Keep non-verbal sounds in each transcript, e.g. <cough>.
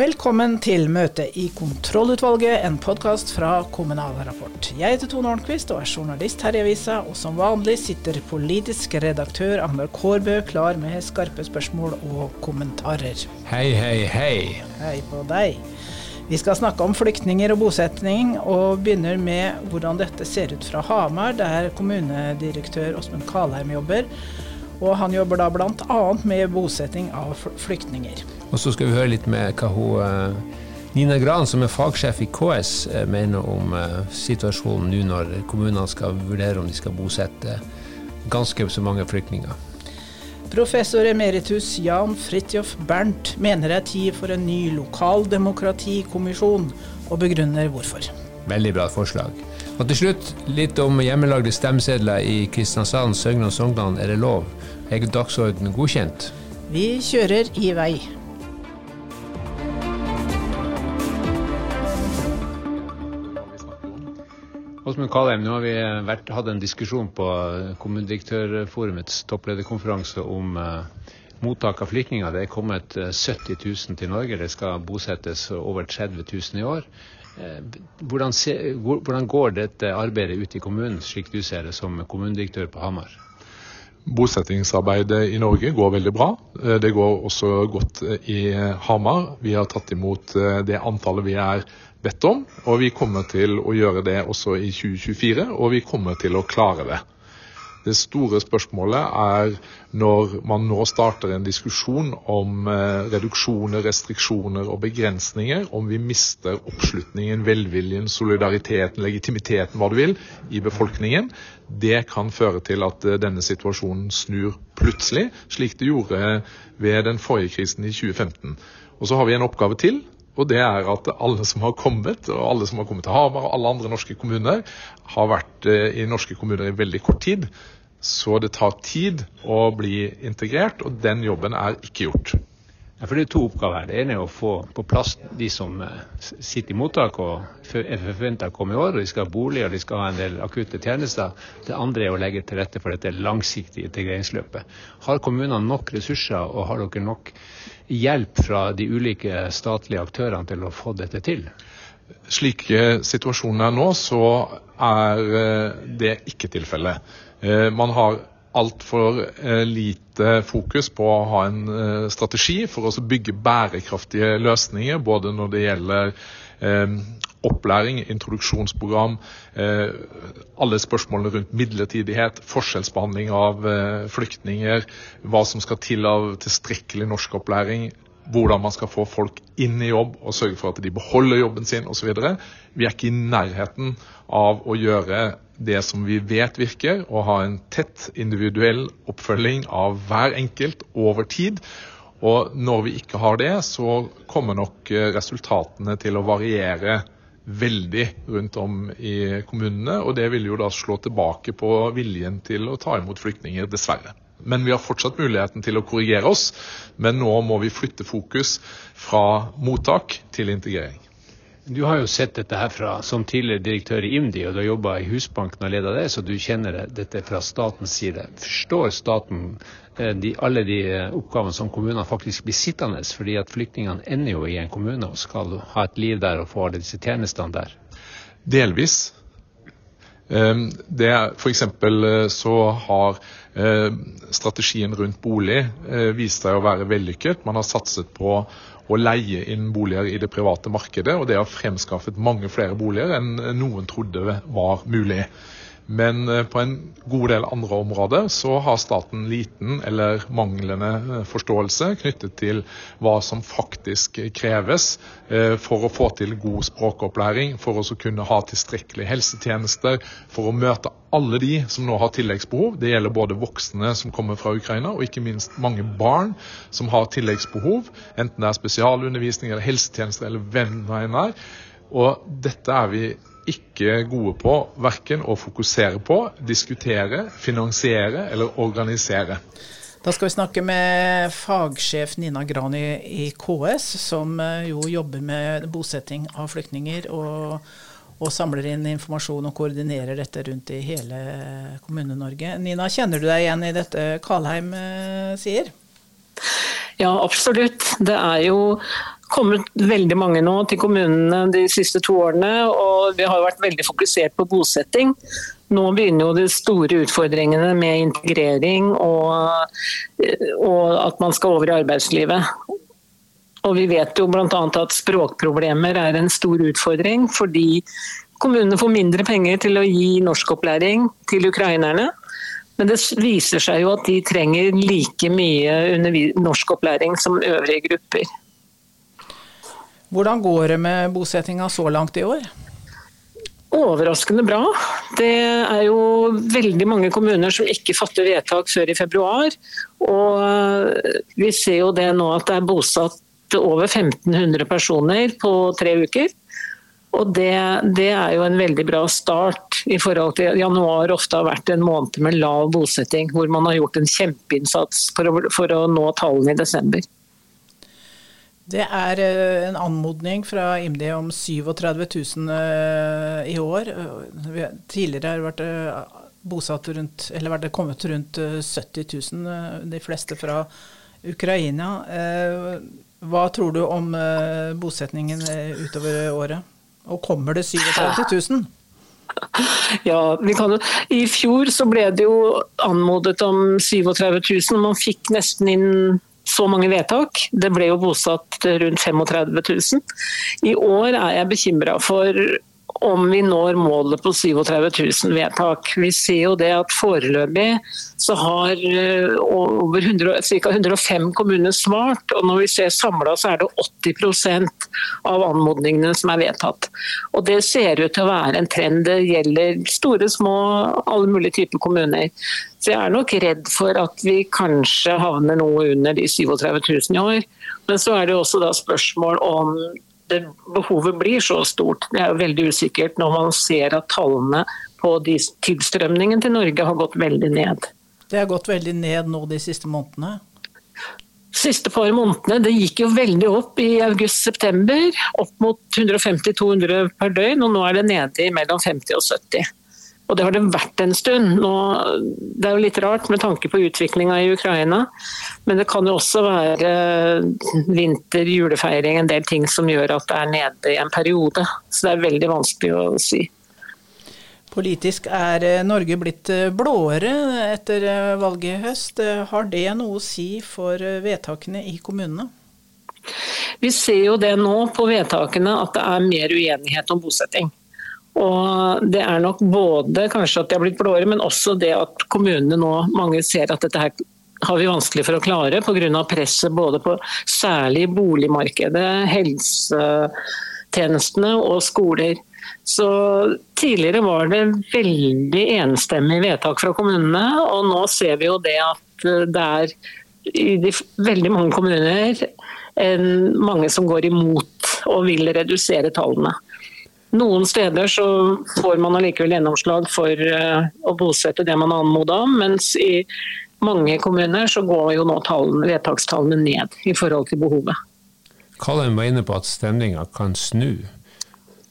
Velkommen til møte i Kontrollutvalget, en podkast fra Kommunal Rapport. Jeg heter Tone Ornquist og er journalist her i avisa, og som vanlig sitter politisk redaktør Agnar Kårbø klar med skarpe spørsmål og kommentarer. Hei, hei, hei. Hei på deg. Vi skal snakke om flyktninger og bosetning, og begynner med hvordan dette ser ut fra Hamar, der kommunedirektør Åsmund Kalheim jobber. Og han jobber da bl.a. med bosetting av flyktninger. Og så skal vi høre litt med hva hun eh, Nina Gran, som er fagsjef i KS, eh, mener om eh, situasjonen nå når kommunene skal vurdere om de skal bosette ganske så mange flyktninger. Professor emeritus Jan Fridtjof Bernt mener det er tid for en ny lokaldemokratikommisjon, og begrunner hvorfor. Veldig bra forslag. Og til slutt litt om hjemmelagde stemmesedler i Kristiansand, Søgne og Sogndal. Er det lov? Er dagsorden godkjent? Vi kjører i vei. Åsmund Kalheim, nå har vi vært, hatt en diskusjon på kommunedirektørforumets topplederkonferanse om uh, mottak av flyktninger. Det er kommet 70 eh, 000 til Norge. Det skal bosettes over 30 000 i år. Uh, hvordan, se, hvordan går dette arbeidet ute i kommunen, slik du ser det som kommunedirektør på Hamar? Bosettingsarbeidet i Norge går veldig bra. Det går også godt i Hamar. Vi har tatt imot det antallet vi er bedt om, og vi kommer til å gjøre det også i 2024, og vi kommer til å klare det. Det store spørsmålet er når man nå starter en diskusjon om eh, reduksjoner, restriksjoner og begrensninger, om vi mister oppslutningen, velviljen, solidariteten, legitimiteten, hva du vil, i befolkningen. Det kan føre til at eh, denne situasjonen snur plutselig, slik det gjorde ved den forrige krisen i 2015. Og så har vi en oppgave til, og det er at alle som har kommet, og alle som har kommet til Hamar og alle andre norske kommuner, har vært eh, i norske kommuner i veldig kort tid. Så det tar tid å bli integrert, og den jobben er ikke gjort. Ja, for Det er to oppgaver her. Det ene er å få på plass de som eh, sitter i mottak og er forventa å komme i år. og De skal ha bolig og de skal ha en del akutte tjenester. Det andre er å legge til rette for dette langsiktige integreringsløpet. Har kommunene nok ressurser, og har dere nok hjelp fra de ulike statlige aktørene til å få dette til? Slike situasjonen er nå, så er eh, det ikke tilfellet. Eh, man har altfor eh, lite fokus på å ha en eh, strategi for å bygge bærekraftige løsninger, både når det gjelder opplæring, introduksjonsprogram, alle spørsmålene rundt midlertidighet, forskjellsbehandling av flyktninger, hva som skal til av tilstrekkelig norskopplæring, hvordan man skal få folk inn i jobb og sørge for at de beholder jobben sin osv. Vi er ikke i nærheten av å gjøre det som vi vet virker, og ha en tett individuell oppfølging av hver enkelt over tid. Og når vi ikke har det, så kommer nok eh, resultatene til å variere veldig rundt om i kommunene. Og det vil jo da slå tilbake på viljen til å ta imot flyktninger, dessverre. Men vi har fortsatt muligheten til å korrigere oss. Men nå må vi flytte fokus fra mottak til integrering. Du har jo sett dette her fra, som tidligere direktør i IMDi, og du har jobba i Husbanken og leda det, så du kjenner dette fra statens side. Forstår staten eh, de, alle de eh, oppgavene som kommunene faktisk blir sittende, fordi at flyktningene ender jo i en kommune og skal ha et liv der og få alle disse tjenestene der? Delvis. Ehm, det F.eks. Eh, så har strategien rundt bolig viste seg å være vellykket. Man har satset på å leie inn boliger i det private markedet, og det har fremskaffet mange flere boliger enn noen trodde var mulig. Men eh, på en god del andre områder så har staten liten eller manglende eh, forståelse knyttet til hva som faktisk kreves eh, for å få til god språkopplæring, for å kunne ha tilstrekkelige helsetjenester, for å møte alle de som nå har tilleggsbehov. Det gjelder både voksne som kommer fra Ukraina, og ikke minst mange barn som har tilleggsbehov, enten det er spesialundervisning eller helsetjenester eller hvem det er. Og dette er vi ikke gode på verken å fokusere på, diskutere, finansiere eller organisere. Da skal vi snakke med fagsjef Nina Gran i KS, som eh, jo jobber med bosetting av flyktninger. og, og samler inn informasjon og koordinerer dette rundt i hele Kommune-Norge. Nina, kjenner du deg igjen i dette Kalheim eh, sier? Ja, absolutt. Det er jo kommet veldig mange nå til kommunene de siste to årene, og vi har vært veldig fokusert på bosetting. Nå begynner jo de store utfordringene med integrering og, og at man skal over i arbeidslivet. Og vi vet jo bl.a. at språkproblemer er en stor utfordring, fordi kommunene får mindre penger til å gi norskopplæring til ukrainerne. Men det viser seg jo at de trenger like mye norskopplæring som øvrige grupper. Hvordan går det med bosettinga så langt i år? Overraskende bra. Det er jo veldig mange kommuner som ikke fatter vedtak før i februar. Og vi ser jo det nå at det er bosatt over 1500 personer på tre uker. Og det, det, er jo en veldig bra start i forhold til januar ofte har vært en måned med lav bosetting, hvor man har gjort en kjempeinnsats for å, for å nå tallene i desember. Det er eh, en anmodning fra IMDi om 37 000 eh, i år. Tidligere har det vært eh, bosatt rundt, eller vært kommet rundt 70 000, de fleste fra Ukraina. Hva tror du om bosetningen utover året? Og kommer det 37 000? <laughs> Ja, kan, I fjor så ble det jo anmodet om 37 000, og man fikk nesten inn så mange vedtak. Det ble jo bosatt rundt 35 000. I år er jeg bekymra for om vi når målet på 37 000 vedtak. Vi ser jo det at foreløpig så har eh, over 100, ca. 105 kommuner svart. Og når vi ser samla så er det 80% av anmodningene som er vedtatt. Og det ser ut til å være en trend. Det gjelder store, små, alle mulige typer kommuner. Så jeg er nok redd for at vi kanskje havner noe under de 37 000 i år. Men så er det også da spørsmål om det behovet blir så stort. Det er jo veldig usikkert når man ser at tallene på de tilstrømningen til Norge har gått veldig ned. Det har gått veldig ned nå de siste månedene? siste par månedene det gikk jo veldig opp i august-september. Opp mot 150-200 per døgn, og nå er det nede i mellom 50 og 70. Og det har det vært en stund. Nå, det er jo litt rart med tanke på utviklinga i Ukraina, men det kan jo også være vinter, julefeiring, en del ting som gjør at det er nede i en periode. Så det er veldig vanskelig å si. Politisk er eh, Norge blitt eh, blåere etter eh, valget i høst. Har det noe å si for vedtakene i kommunene? Vi ser jo det nå på vedtakene at det er mer uenighet om bosetting. Og det er nok både kanskje at de har blitt blåere, men også det at kommunene nå mange ser at dette her har vi vanskelig for å klare pga. presset både på særlig boligmarkedet, helsetjenestene og skoler. Så Tidligere var det veldig enstemmig vedtak fra kommunene, og nå ser vi jo det at det er i de, veldig mange kommuner en, mange som går imot og vil redusere tallene. Noen steder så får man allikevel gjennomslag for eh, å bosette det man har anmoda om, mens i mange kommuner så går jo nå tallene, vedtakstallene ned i forhold til behovet. Kallen var inne på at stemninga kan snu.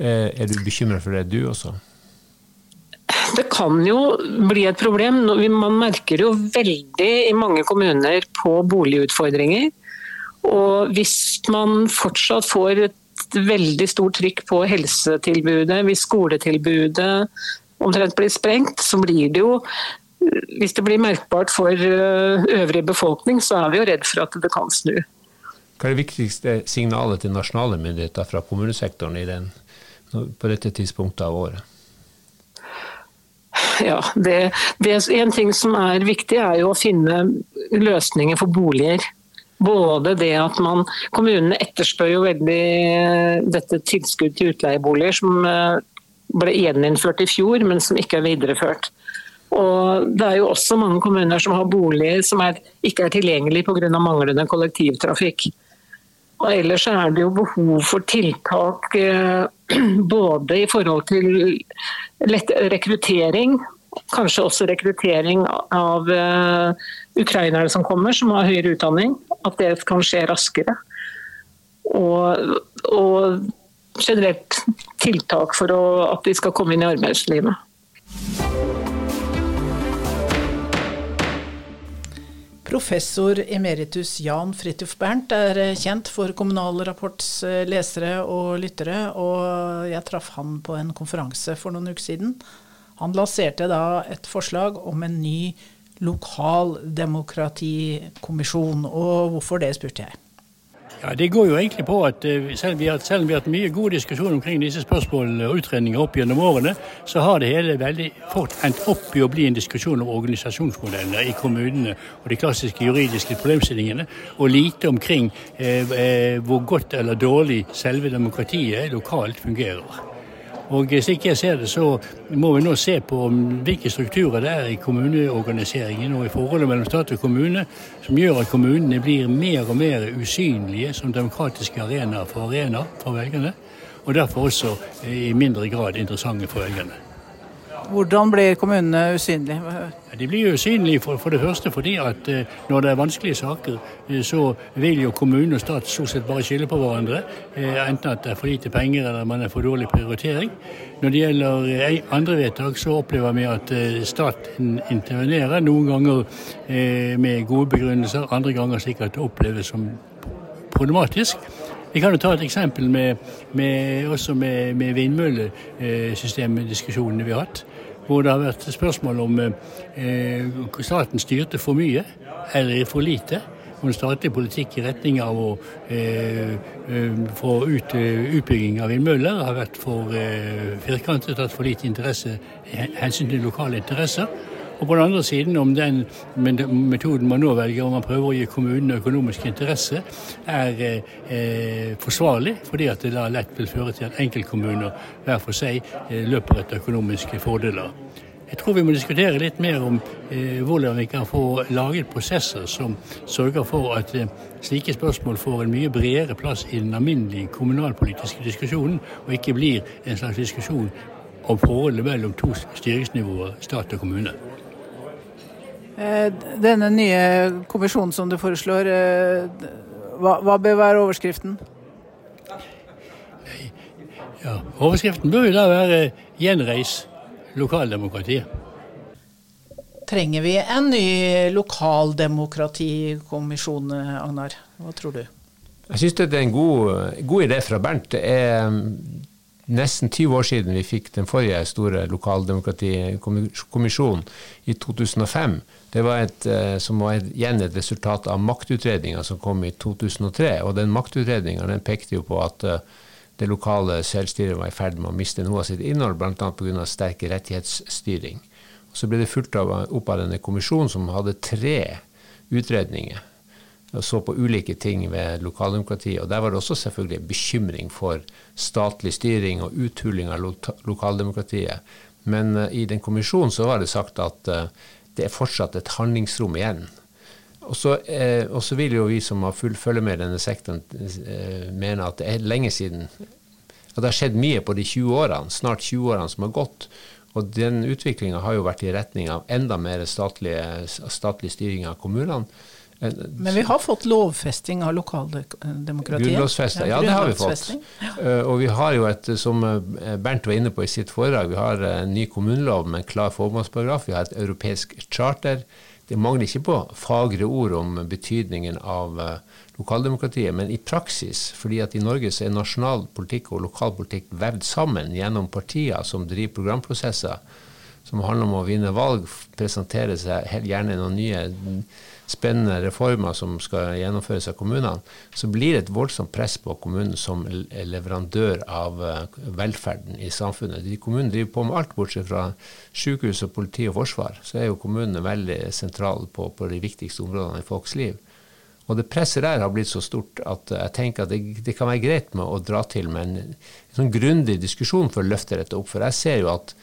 Eh, er du bekymra for det, du også? Det kan jo bli et problem. Man merker jo veldig i mange kommuner på boligutfordringer. Og hvis man fortsatt får et veldig stort trykk på helsetilbudet. Hvis skoletilbudet omtrent blir sprengt, så blir det jo Hvis det blir merkbart for eh, øvrig befolkning, så er vi jo redd for at det kan snu. Hva er det viktigste signalet til nasjonale myndigheter fra kommunesektoren den, på dette tidspunktet av året? Ja, det, det, En ting som er viktig, er jo å finne løsninger for boliger. Både det at man Kommunene etterspør jo veldig eh, dette tilskudd til utleieboliger, som eh, ble gjeninnført i fjor, men som ikke er videreført. Og Det er jo også mange kommuner som har boliger som er, ikke er tilgjengelige pga. manglende kollektivtrafikk. Og Ellers er det jo behov for tiltak eh, <clears throat> både i forhold til rekruttering kanskje også rekruttering av ukrainere som kommer, som har høyere utdanning. At det kan skje raskere. Og, og generelt tiltak for å, at de skal komme inn i arbeidslivet. Professor emeritus Jan Fridtjof Bernt er kjent for Kommunal Rapports eh, lesere og lyttere, og jeg traff han på en konferanse for noen uker siden. Han lanserte da et forslag om en ny lokaldemokratikommisjon, og hvorfor det, spurte jeg. Ja, Det går jo egentlig på at eh, selv om vi har, hatt mye god diskusjon omkring disse spørsmålene og utredninger opp gjennom årene, så har det hele veldig fort endt opp i å bli en diskusjon om organisasjonsmodellene i kommunene og de klassiske juridiske problemstillingene, og lite omkring eh, eh hvor godt eller dårlig selve demokratiet lokalt fungerer. Og Slik jeg ser det, så må vi nå se på hvilke strukturer det er i kommuneorganiseringen og i forholdet mellom stat og kommune som gjør at kommunene blir mer og mer usynlige som demokratiske arenaer for arenaer for velgerne. Og derfor også i mindre grad interessante for velgerne. Hvordan blir kommunene usynlige? De blir usynlige for, for, det første fordi at eh, når det er vanskelige saker, eh, så vil jo kommune og stat stort sett bare skylde på hverandre. Eh, enten at det er for lite penger eller man er for dårlig prioritering. Når det gjelder andre vedtak, så opplever vi at staten intervenerer. Noen ganger med gode begrunnelser, andre ganger det oppleves som problematisk. Vi kan jo ta et eksempel med, med, også med, med vindmøllesystemdiskusjonene vi har hatt hvor det har vært spørsmål om eh, staten styrte for mye eller for lite. En statlig politikk i retning av å eh, eh få ut eh, utbygging av vindmøller har vært for eh, firkantet, hatt for lite interesse, hensyn til lokale interesser. Og på den andre siden, om den metoden man nå velger, om man prøver å gi kommunene økonomisk interesse, er eh, forsvarlig, fordi at det da lett vil føre til at enkeltkommuner hver for seg eh, løper etter økonomiske fordeler. Jeg tror vi må diskutere litt mer om eh, hvordan vi kan få laget prosesser som sørger for at eh, slike spørsmål får en mye bredere plass i den alminnelige kommunalpolitiske diskusjonen, og ikke blir en slags diskusjon om forholdet mellom to styringsnivåer, stat og kommune. Eh, denne nye kommisjonen som du foreslår, eh, hva, hva bør være overskriften? Ja, overskriften bør jo da være 'gjenreis lokaldemokratiet'. Trenger vi en ny lokaldemokratikommisjon, Agnar? Hva tror du? Jeg syns det er en god, god idé fra Bernt. Det er nesten 20 år siden vi fikk den forrige store lokaldemokratikommisjonen i 2005. Det var et, eh, som var igjen et resultat av maktutredninga som kom i 2003. Og den maktutredninga pekte jo på at eh, det lokale selvstyret var i ferd med å miste noe av sitt innhold, bl.a. pga. sterk rettighetsstyring. Så ble det fulgt opp av denne kommisjonen som hadde tre utredninger og så på ulike ting ved lokaldemokratiet. Og der var det også selvfølgelig bekymring for statlig styring og uthuling av lo lokaldemokratiet. Men uh, i den kommisjonen så var det sagt at uh, det er fortsatt et handlingsrom igjen. Og så, uh, vil jo vi som har full følge med denne sektoren, mene at det er lenge siden at det har skjedd mye på de 20 årene, snart 20 årene som har gått. Og den utviklinga har jo vært i retning av enda mer statlig styring av kommunene. Men vi har fått lovfesting av lokaldemokratiet. Grunnlovfesta, ja, det har vi fått. Eh, og vi har jo et, som eh, Bernt var inne på i sitt foredrag, vi har en ny kommunelov med en klar formålsparagraf. Vi har et europeisk charter. Det mangler ikke på fagre ord om betydningen av eh, lokaldemokratiet, men i praksis, fordi at i Norge så er nasjonal politikk og lokalpolitikk vevd sammen gjennom partier som driver programprosesser som handler om å vinne valg, presentere seg gjerne noen nye spennende reformer som skal gjennomføres av kommunene, så blir det et voldsomt press på kommunen som leverandør av eh, velferden i samfunnet. De Kommunene driver på med alt, bortsett fra sykehus, og politi og forsvar. Så er jo kommunene veldig sentrale på, på, de viktigste områdene i folks liv. Og det presset der har blitt så stort at jeg tenker at det, det kan være greit med å dra til med en, en sånn grundig diskusjon for å løfte dette opp. For jeg ser jo at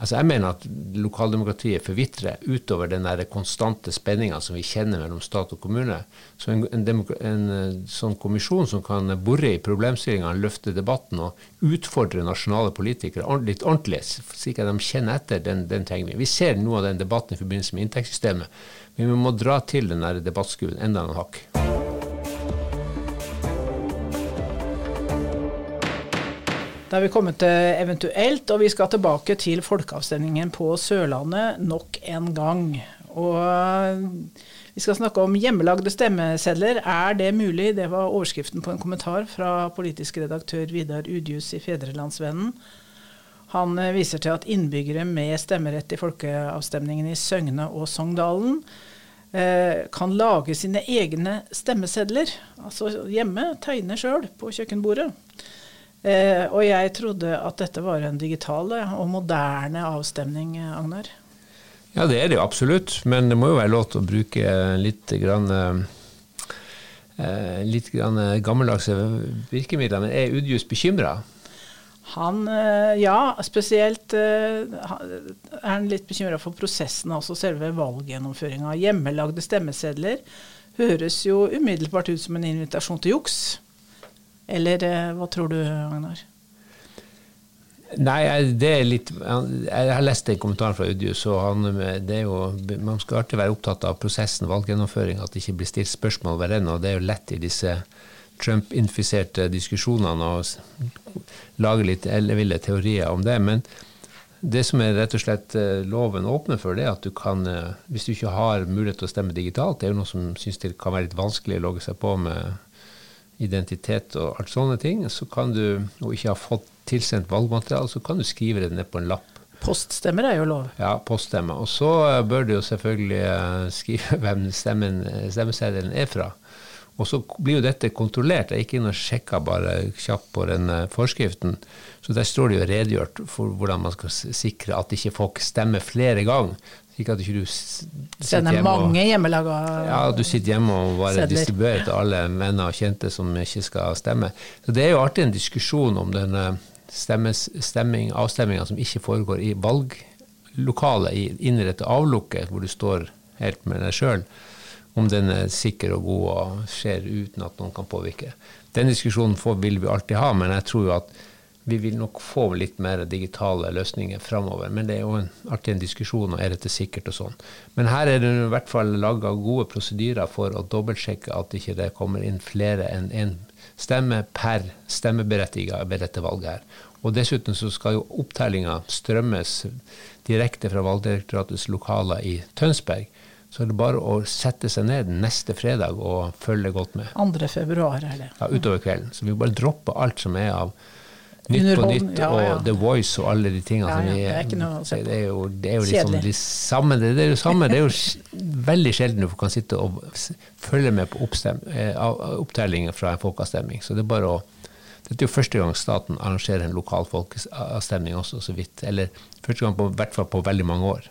Altså jeg mener at lokaldemokratiet forvitrer utover den der konstante spenninga som vi kjenner mellom stat og kommune. Så en, en, en eh, sånn kommisjon som kan bore i problemstillinga, løfte debatten og utfordre nasjonale politikere litt ordentlig, slik at de kjenner etter, den, den, trenger vi. Vi ser noe av den debatten i forbindelse med inntektssystemet, men vi må dra til den der debattskruen enda noen hakk. Da er vi kommet til eventuelt, og vi skal tilbake til folkeavstemningen på Sørlandet nok en gang. Og Vi skal snakke om hjemmelagde stemmesedler. Er det mulig? Det var overskriften på en kommentar fra politisk redaktør Vidar Udjus i Fedrelandsvennen. Han eh, viser til at innbyggere med stemmerett i folkeavstemningen i Søgne og Sogndalen eh, kan lage sine egne stemmesedler. Altså hjemme, tegne sjøl på kjøkkenbordet. Eh, og jeg trodde at dette var en digital og moderne avstemning, Agnar. Ja, det er det jo absolutt. Men det må jo være lov til å bruke litt grann litt grann gammeldagse virkemidler. Men er Udjus bekymra? Han, eh, ja, spesielt eh, er han litt bekymra for prosessen, altså selve valggjennomføringa. Hjemmelagde stemmesedler høres jo umiddelbart ut som en invitasjon til juks. Eller eh, hva tror du, Agnar? Nei, det er litt Jeg har lest en kommentar fra Udjus, og han, det er jo, man skal alltid være opptatt av prosessen, valggjennomføring, at det ikke blir stilt spørsmål ved den. Og det er jo lett i disse Trump-infiserte diskusjonene å lage litt elleville teorier om det. Men det som er rett og slett eh, loven åpner for, det er at du kan, eh, hvis du ikke har mulighet til å stemme digitalt, det er jo noe som syns det kan være litt vanskelig å logge seg på med identitet og alt sånne ting, så kan du, og ikke har fått tilsendt valgmateriale, så kan du skrive det ned på en lapp. Poststemmer er jo lov. Ja, poststemmer. Og så eh, bør du jo selvfølgelig <laughs> skrive hvem stemmen, stemmeseddelen er fra. Og så blir jo dette kontrollert. Jeg gikk inn og sjekka bare kjapt på den eh, forskriften. Så der står det jo redegjort for hvordan man skal sikre at ikke folk stemmer flere ganger. Slik at ikke du Sender mange hjemmelaga Ja, du sitter hjemme og bare sedler. distribuerer til alle venner og kjente som ikke skal stemme. Så det er jo alltid en diskusjon om den stemming, avstemminga som ikke foregår i valglokalet, i innrettet avlukket, hvor du står helt med deg sjøl om den er sikker og god og skjer uten at noen kan påvirke. Den diskusjonen får, vil vi alltid ha, men jeg tror jo at vi vil nok få litt mer digitale løsninger framover. Men det er jo en, alltid en diskusjon, og er dette sikkert og sånn. Men her er det i hvert fall laga gode prosedyrer for å dobbeltsjekke at ikke det kommer inn flere enn én en stemme per stemmeberettiget ved dette valget her. Og dessuten så skal jo opptellinga strømmes direkte fra Valgdirektoratets lokaler i Tønsberg så er det bare å sette seg ned neste fredag og følge godt med. 2. februar er det. Ja, utover kvelden. Så vi bare dropper alt som er av Nytt på Nytt ja, ja. og The Voice og alle de tingene som vi Det. Det er jo, det er jo liksom de samme, det, er jo samme. Det er jo veldig sjelden du kan sitte og følge med på eh, opptellinger fra en folkeavstemning. Så det er bare å dette er jo første gang staten arrangerer en lokal folkeavstemning også, så vidt. Eller første gang på, i hvert fall på veldig mange år.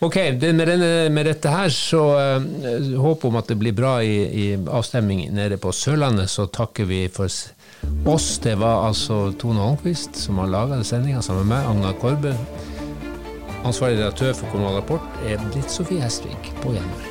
Ok, det, med, denne, med, dette her så uh, håp om at det blir bra i, i, avstemning nede på Sørlandet, så takker vi for oss. Det var altså Tone Holmquist som har laga sendinga sammen med meg, Agna Korbe. Ansvarlig redaktør for Kommunal Rapport er blitt Sofie Hestvik på Gjennomføring.